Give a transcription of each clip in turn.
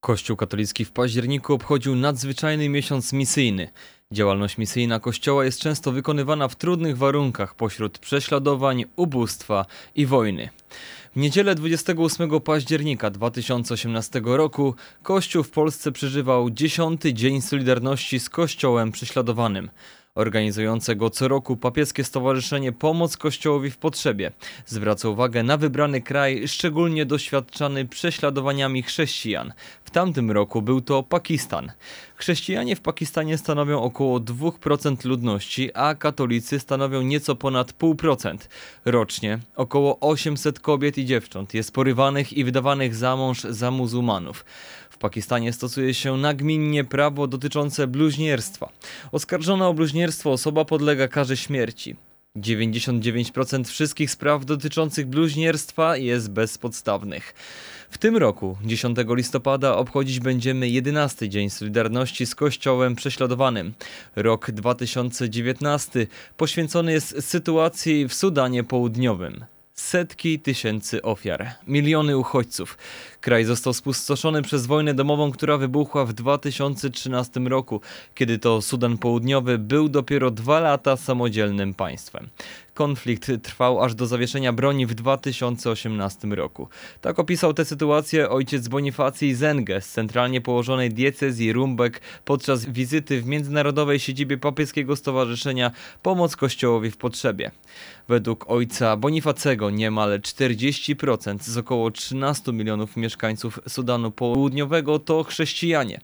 Kościół katolicki w październiku obchodził nadzwyczajny miesiąc misyjny. Działalność misyjna Kościoła jest często wykonywana w trudnych warunkach pośród prześladowań, ubóstwa i wojny. W niedzielę 28 października 2018 roku Kościół w Polsce przeżywał 10. Dzień Solidarności z Kościołem prześladowanym. Organizujące go co roku papieskie stowarzyszenie Pomoc Kościołowi w Potrzebie zwraca uwagę na wybrany kraj, szczególnie doświadczany prześladowaniami chrześcijan. W tamtym roku był to Pakistan. Chrześcijanie w Pakistanie stanowią około 2% ludności, a katolicy stanowią nieco ponad 0,5%. Rocznie około 800 kobiet i dziewcząt jest porywanych i wydawanych za mąż za muzułmanów. W Pakistanie stosuje się nagminnie prawo dotyczące bluźnierstwa. Oskarżona o bluźnierstwo osoba podlega karze śmierci. 99% wszystkich spraw dotyczących bluźnierstwa jest bezpodstawnych. W tym roku, 10 listopada, obchodzić będziemy 11 Dzień Solidarności z Kościołem prześladowanym. Rok 2019 poświęcony jest sytuacji w Sudanie Południowym. Setki tysięcy ofiar, miliony uchodźców. Kraj został spustoszony przez wojnę domową, która wybuchła w 2013 roku, kiedy to Sudan Południowy był dopiero dwa lata samodzielnym państwem. Konflikt trwał aż do zawieszenia broni w 2018 roku. Tak opisał tę sytuację ojciec Bonifacji Zenge z centralnie położonej diecezji Rumbek podczas wizyty w międzynarodowej siedzibie papieskiego stowarzyszenia Pomoc Kościołowi w Potrzebie. Według ojca Bonifacego niemal 40% z około 13 milionów mieszkańców Sudanu Południowego to chrześcijanie.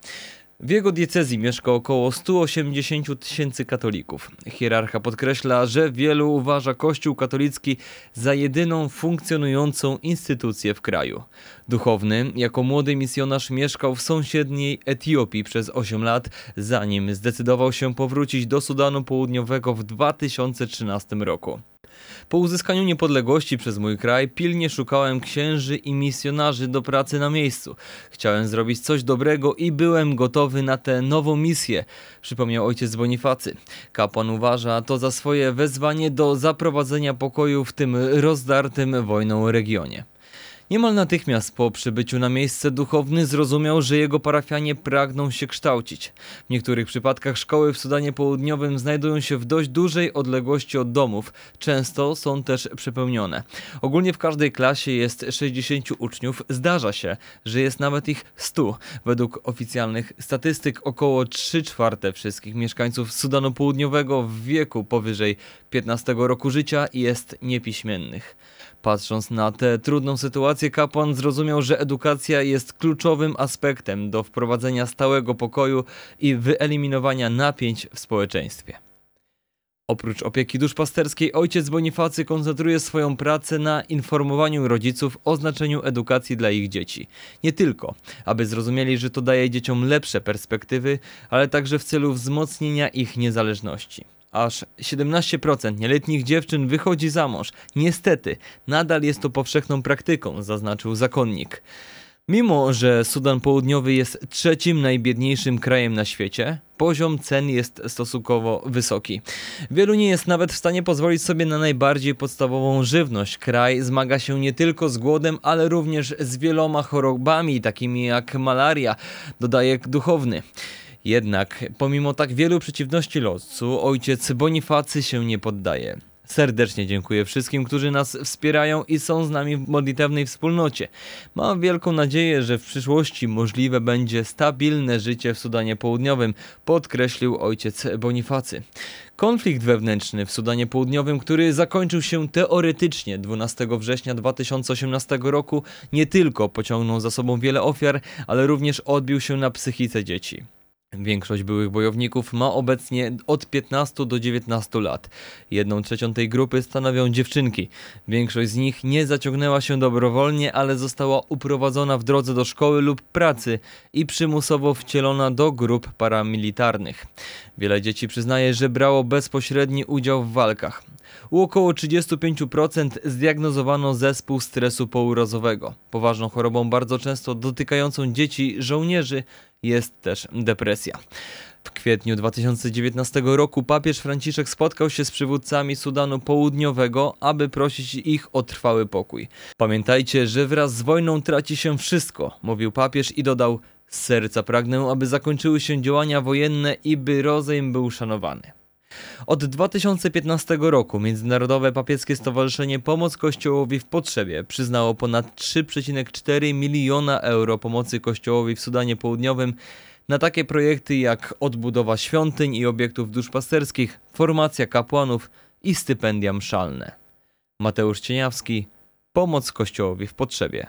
W jego diecezji mieszka około 180 tysięcy katolików. Hierarcha podkreśla, że wielu uważa Kościół katolicki za jedyną funkcjonującą instytucję w kraju. Duchowny, jako młody misjonarz mieszkał w sąsiedniej Etiopii przez 8 lat, zanim zdecydował się powrócić do Sudanu Południowego w 2013 roku. Po uzyskaniu niepodległości przez mój kraj pilnie szukałem księży i misjonarzy do pracy na miejscu. Chciałem zrobić coś dobrego i byłem gotowy na tę nową misję, przypomniał ojciec Bonifacy. Kapłan uważa to za swoje wezwanie do zaprowadzenia pokoju w tym rozdartym wojną regionie. Niemal natychmiast po przybyciu na miejsce duchowny zrozumiał, że jego parafianie pragną się kształcić. W niektórych przypadkach szkoły w Sudanie Południowym znajdują się w dość dużej odległości od domów, często są też przepełnione. Ogólnie w każdej klasie jest 60 uczniów, zdarza się, że jest nawet ich 100. Według oficjalnych statystyk około 3 czwarte wszystkich mieszkańców Sudanu Południowego w wieku powyżej 15 roku życia jest niepiśmiennych. Patrząc na tę trudną sytuację, kapłan zrozumiał, że edukacja jest kluczowym aspektem do wprowadzenia stałego pokoju i wyeliminowania napięć w społeczeństwie. Oprócz opieki duszpasterskiej, ojciec Bonifacy koncentruje swoją pracę na informowaniu rodziców o znaczeniu edukacji dla ich dzieci. Nie tylko, aby zrozumieli, że to daje dzieciom lepsze perspektywy, ale także w celu wzmocnienia ich niezależności. Aż 17% nieletnich dziewczyn wychodzi za mąż. Niestety, nadal jest to powszechną praktyką, zaznaczył zakonnik. Mimo, że Sudan Południowy jest trzecim najbiedniejszym krajem na świecie, poziom cen jest stosunkowo wysoki. Wielu nie jest nawet w stanie pozwolić sobie na najbardziej podstawową żywność. Kraj zmaga się nie tylko z głodem, ale również z wieloma chorobami, takimi jak malaria, dodaje duchowny. Jednak, pomimo tak wielu przeciwności losu, ojciec Bonifacy się nie poddaje. Serdecznie dziękuję wszystkim, którzy nas wspierają i są z nami w modlitewnej wspólnocie. Mam wielką nadzieję, że w przyszłości możliwe będzie stabilne życie w Sudanie Południowym, podkreślił ojciec Bonifacy. Konflikt wewnętrzny w Sudanie Południowym, który zakończył się teoretycznie 12 września 2018 roku, nie tylko pociągnął za sobą wiele ofiar, ale również odbił się na psychice dzieci. Większość byłych bojowników ma obecnie od 15 do 19 lat. Jedną trzecią tej grupy stanowią dziewczynki. Większość z nich nie zaciągnęła się dobrowolnie, ale została uprowadzona w drodze do szkoły lub pracy i przymusowo wcielona do grup paramilitarnych. Wiele dzieci przyznaje, że brało bezpośredni udział w walkach. U około 35% zdiagnozowano zespół stresu pourazowego. Poważną chorobą bardzo często dotykającą dzieci żołnierzy jest też depresja. W kwietniu 2019 roku papież Franciszek spotkał się z przywódcami Sudanu Południowego, aby prosić ich o trwały pokój. Pamiętajcie, że wraz z wojną traci się wszystko, mówił papież i dodał: Z serca pragnę, aby zakończyły się działania wojenne i by rozejm był szanowany. Od 2015 roku Międzynarodowe Papieskie Stowarzyszenie Pomoc Kościołowi w Potrzebie przyznało ponad 3,4 miliona euro pomocy Kościołowi w Sudanie Południowym na takie projekty jak odbudowa świątyń i obiektów duszpasterskich, formacja kapłanów i stypendia mszalne. Mateusz Cieniawski, Pomoc Kościołowi w Potrzebie.